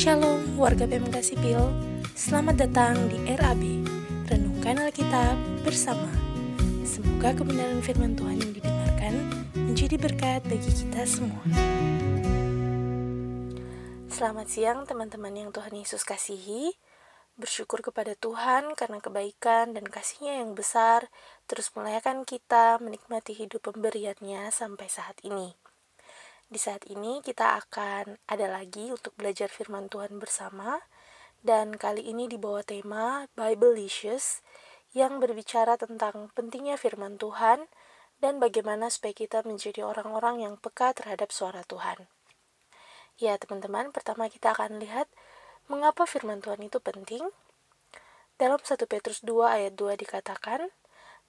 Shalom warga PMK Sipil, selamat datang di RAB, Renungkan Alkitab bersama. Semoga kebenaran firman Tuhan yang didengarkan menjadi berkat bagi kita semua. Selamat siang teman-teman yang Tuhan Yesus kasihi. Bersyukur kepada Tuhan karena kebaikan dan kasihnya yang besar terus melayakan kita menikmati hidup pemberiannya sampai saat ini. Di saat ini kita akan ada lagi untuk belajar firman Tuhan bersama dan kali ini dibawa tema Biblelicious yang berbicara tentang pentingnya firman Tuhan dan bagaimana supaya kita menjadi orang-orang yang peka terhadap suara Tuhan. Ya, teman-teman, pertama kita akan lihat mengapa firman Tuhan itu penting. Dalam 1 Petrus 2 ayat 2 dikatakan,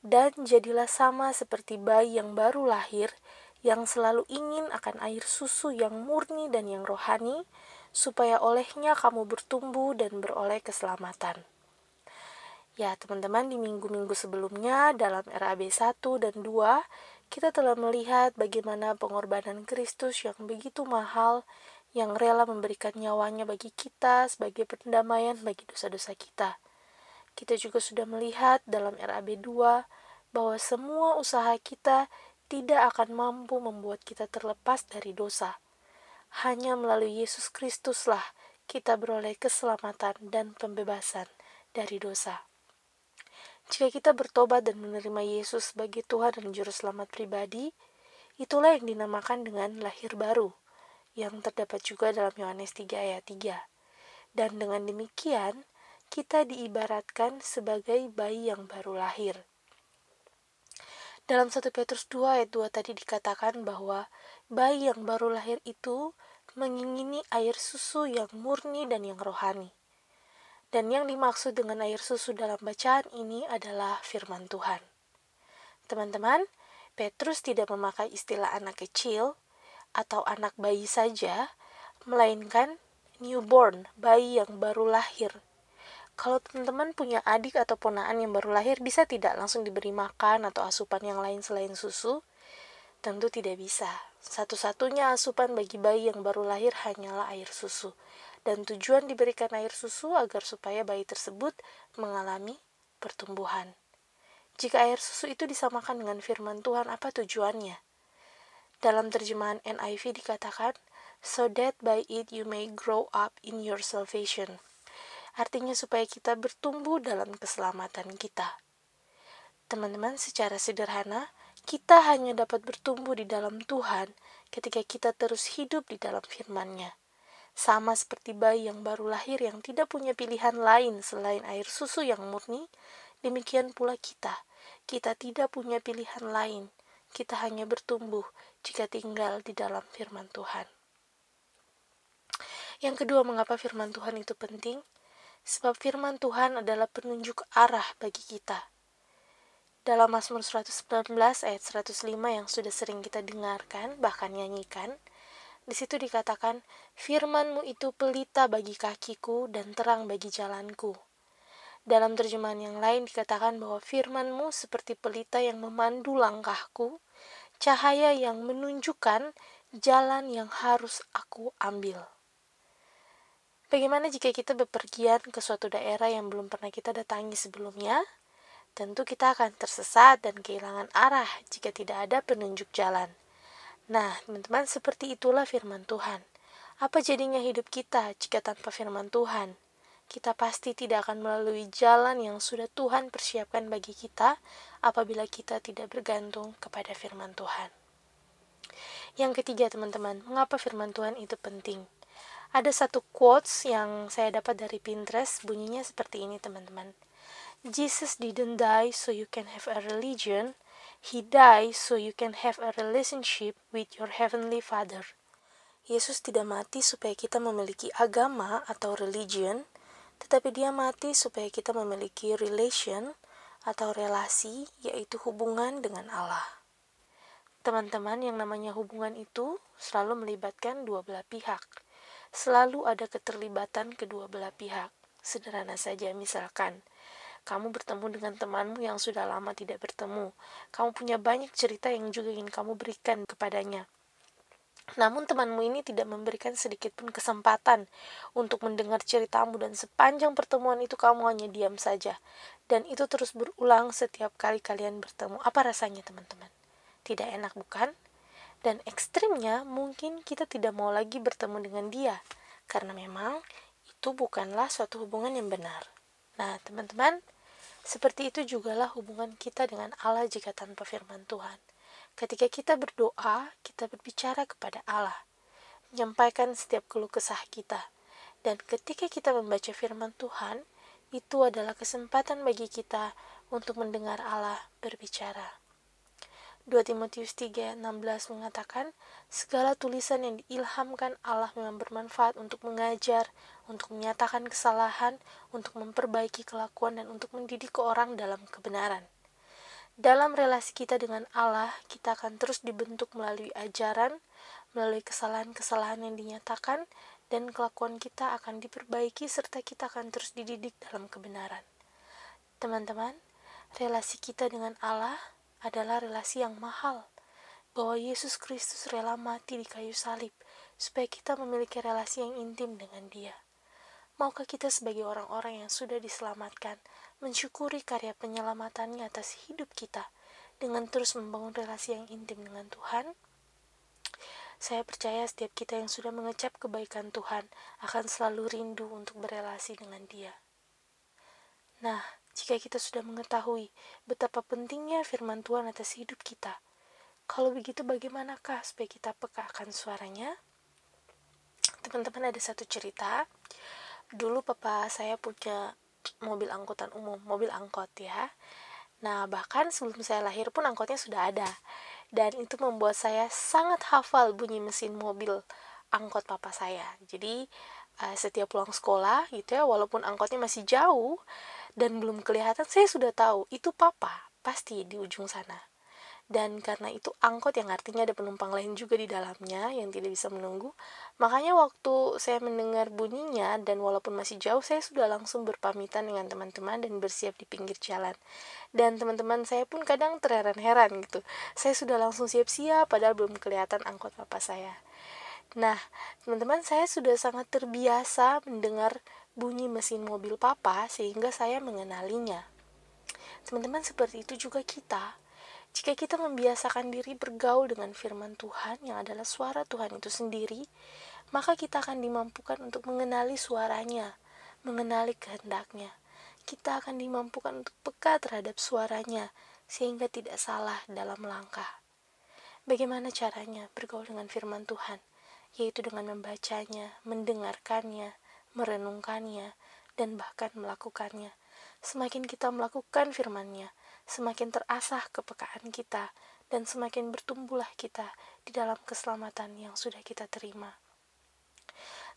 "Dan jadilah sama seperti bayi yang baru lahir yang selalu ingin akan air susu yang murni dan yang rohani, supaya olehnya kamu bertumbuh dan beroleh keselamatan. Ya, teman-teman, di minggu-minggu sebelumnya dalam RAB 1 dan 2, kita telah melihat bagaimana pengorbanan Kristus yang begitu mahal, yang rela memberikan nyawanya bagi kita sebagai pendamaian bagi dosa-dosa kita. Kita juga sudah melihat dalam RAB 2 bahwa semua usaha kita tidak akan mampu membuat kita terlepas dari dosa. Hanya melalui Yesus Kristuslah kita beroleh keselamatan dan pembebasan dari dosa. Jika kita bertobat dan menerima Yesus sebagai Tuhan dan Juru Selamat pribadi, itulah yang dinamakan dengan lahir baru, yang terdapat juga dalam Yohanes 3 ayat 3. Dan dengan demikian, kita diibaratkan sebagai bayi yang baru lahir. Dalam 1 Petrus 2 ayat 2 tadi dikatakan bahwa bayi yang baru lahir itu mengingini air susu yang murni dan yang rohani. Dan yang dimaksud dengan air susu dalam bacaan ini adalah firman Tuhan. Teman-teman, Petrus tidak memakai istilah anak kecil atau anak bayi saja, melainkan newborn, bayi yang baru lahir kalau teman-teman punya adik atau ponaan yang baru lahir, bisa tidak langsung diberi makan atau asupan yang lain selain susu? Tentu tidak bisa. Satu-satunya asupan bagi bayi yang baru lahir hanyalah air susu. Dan tujuan diberikan air susu agar supaya bayi tersebut mengalami pertumbuhan. Jika air susu itu disamakan dengan firman Tuhan, apa tujuannya? Dalam terjemahan NIV dikatakan, so that by it you may grow up in your salvation artinya supaya kita bertumbuh dalam keselamatan kita. Teman-teman, secara sederhana, kita hanya dapat bertumbuh di dalam Tuhan ketika kita terus hidup di dalam firman-Nya. Sama seperti bayi yang baru lahir yang tidak punya pilihan lain selain air susu yang murni, demikian pula kita. Kita tidak punya pilihan lain. Kita hanya bertumbuh jika tinggal di dalam firman Tuhan. Yang kedua, mengapa firman Tuhan itu penting? Sebab firman Tuhan adalah penunjuk arah bagi kita. Dalam Mazmur 119 ayat 105 yang sudah sering kita dengarkan, bahkan nyanyikan, di situ dikatakan, Firmanmu itu pelita bagi kakiku dan terang bagi jalanku. Dalam terjemahan yang lain dikatakan bahwa firmanmu seperti pelita yang memandu langkahku, cahaya yang menunjukkan jalan yang harus aku ambil. Bagaimana jika kita bepergian ke suatu daerah yang belum pernah kita datangi sebelumnya? Tentu kita akan tersesat dan kehilangan arah jika tidak ada penunjuk jalan. Nah, teman-teman, seperti itulah firman Tuhan. Apa jadinya hidup kita jika tanpa firman Tuhan? Kita pasti tidak akan melalui jalan yang sudah Tuhan persiapkan bagi kita apabila kita tidak bergantung kepada firman Tuhan. Yang ketiga, teman-teman, mengapa firman Tuhan itu penting? Ada satu quotes yang saya dapat dari Pinterest, bunyinya seperti ini teman-teman. Jesus didn't die so you can have a religion, He died so you can have a relationship with your heavenly Father. Yesus tidak mati supaya kita memiliki agama atau religion, tetapi dia mati supaya kita memiliki relation atau relasi, yaitu hubungan dengan Allah. Teman-teman, yang namanya hubungan itu selalu melibatkan dua belah pihak selalu ada keterlibatan kedua belah pihak. Sederhana saja, misalkan kamu bertemu dengan temanmu yang sudah lama tidak bertemu. Kamu punya banyak cerita yang juga ingin kamu berikan kepadanya. Namun temanmu ini tidak memberikan sedikit pun kesempatan untuk mendengar ceritamu dan sepanjang pertemuan itu kamu hanya diam saja. Dan itu terus berulang setiap kali kalian bertemu. Apa rasanya teman-teman? Tidak enak bukan? Dan ekstrimnya mungkin kita tidak mau lagi bertemu dengan dia. Karena memang itu bukanlah suatu hubungan yang benar. Nah teman-teman, seperti itu jugalah hubungan kita dengan Allah jika tanpa firman Tuhan. Ketika kita berdoa, kita berbicara kepada Allah, menyampaikan setiap keluh kesah kita. Dan ketika kita membaca firman Tuhan, itu adalah kesempatan bagi kita untuk mendengar Allah berbicara. 2 Timotius 3 16 mengatakan, segala tulisan yang diilhamkan Allah memang bermanfaat untuk mengajar, untuk menyatakan kesalahan, untuk memperbaiki kelakuan, dan untuk mendidik orang dalam kebenaran. Dalam relasi kita dengan Allah, kita akan terus dibentuk melalui ajaran, melalui kesalahan-kesalahan yang dinyatakan, dan kelakuan kita akan diperbaiki serta kita akan terus dididik dalam kebenaran. Teman-teman, relasi kita dengan Allah adalah relasi yang mahal, bahwa Yesus Kristus rela mati di kayu salib supaya kita memiliki relasi yang intim dengan Dia. Maukah kita sebagai orang-orang yang sudah diselamatkan mensyukuri karya penyelamatannya atas hidup kita dengan terus membangun relasi yang intim dengan Tuhan? Saya percaya setiap kita yang sudah mengecap kebaikan Tuhan akan selalu rindu untuk berelasi dengan Dia. Nah, jika kita sudah mengetahui betapa pentingnya firman Tuhan atas hidup kita. Kalau begitu bagaimanakah supaya kita peka akan suaranya? Teman-teman ada satu cerita. Dulu papa saya punya mobil angkutan umum, mobil angkot ya. Nah, bahkan sebelum saya lahir pun angkotnya sudah ada. Dan itu membuat saya sangat hafal bunyi mesin mobil angkot papa saya. Jadi, uh, setiap pulang sekolah gitu ya, walaupun angkotnya masih jauh, dan belum kelihatan saya sudah tahu itu papa pasti di ujung sana. Dan karena itu angkot yang artinya ada penumpang lain juga di dalamnya yang tidak bisa menunggu. Makanya waktu saya mendengar bunyinya dan walaupun masih jauh saya sudah langsung berpamitan dengan teman-teman dan bersiap di pinggir jalan. Dan teman-teman saya pun kadang terheran-heran gitu. Saya sudah langsung siap-siap padahal belum kelihatan angkot papa saya nah teman-teman saya sudah sangat terbiasa mendengar bunyi mesin mobil papa sehingga saya mengenalinya. Teman-teman seperti itu juga kita. Jika kita membiasakan diri bergaul dengan firman Tuhan yang adalah suara Tuhan itu sendiri, maka kita akan dimampukan untuk mengenali suaranya, mengenali kehendaknya. Kita akan dimampukan untuk peka terhadap suaranya, sehingga tidak salah dalam langkah. Bagaimana caranya bergaul dengan firman Tuhan? Yaitu dengan membacanya, mendengarkannya, merenungkannya, dan bahkan melakukannya. Semakin kita melakukan firman-Nya, semakin terasah kepekaan kita, dan semakin bertumbuhlah kita di dalam keselamatan yang sudah kita terima.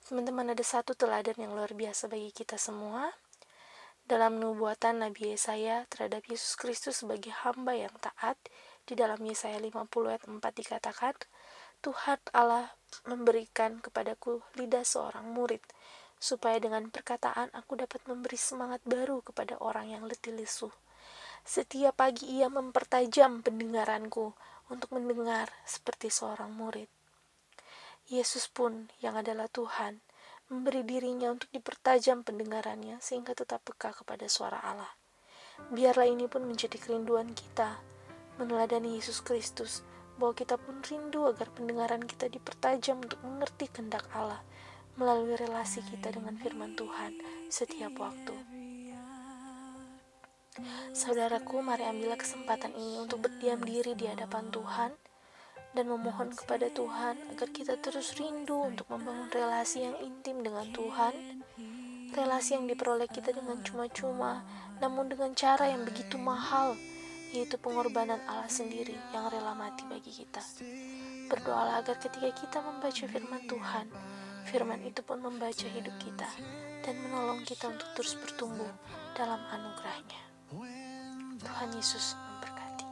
Teman-teman, ada satu teladan yang luar biasa bagi kita semua. Dalam nubuatan Nabi Yesaya terhadap Yesus Kristus sebagai hamba yang taat, di dalam Yesaya 50 ayat 4 dikatakan, Tuhan Allah memberikan kepadaku lidah seorang murid, supaya dengan perkataan aku dapat memberi semangat baru kepada orang yang letih lesu. Setiap pagi ia mempertajam pendengaranku untuk mendengar seperti seorang murid. Yesus pun yang adalah Tuhan memberi dirinya untuk dipertajam pendengarannya sehingga tetap peka kepada suara Allah. Biarlah ini pun menjadi kerinduan kita, meneladani Yesus Kristus, bahwa kita pun rindu agar pendengaran kita dipertajam untuk mengerti kehendak Allah, melalui relasi kita dengan firman Tuhan setiap waktu. Saudaraku, mari ambillah kesempatan ini untuk berdiam diri di hadapan Tuhan dan memohon kepada Tuhan agar kita terus rindu untuk membangun relasi yang intim dengan Tuhan, relasi yang diperoleh kita dengan cuma-cuma, namun dengan cara yang begitu mahal, yaitu pengorbanan Allah sendiri yang rela mati bagi kita. Berdoalah agar ketika kita membaca firman Tuhan, Firman itu pun membaca hidup kita dan menolong kita untuk terus bertumbuh dalam anugerahnya. Tuhan Yesus memberkati.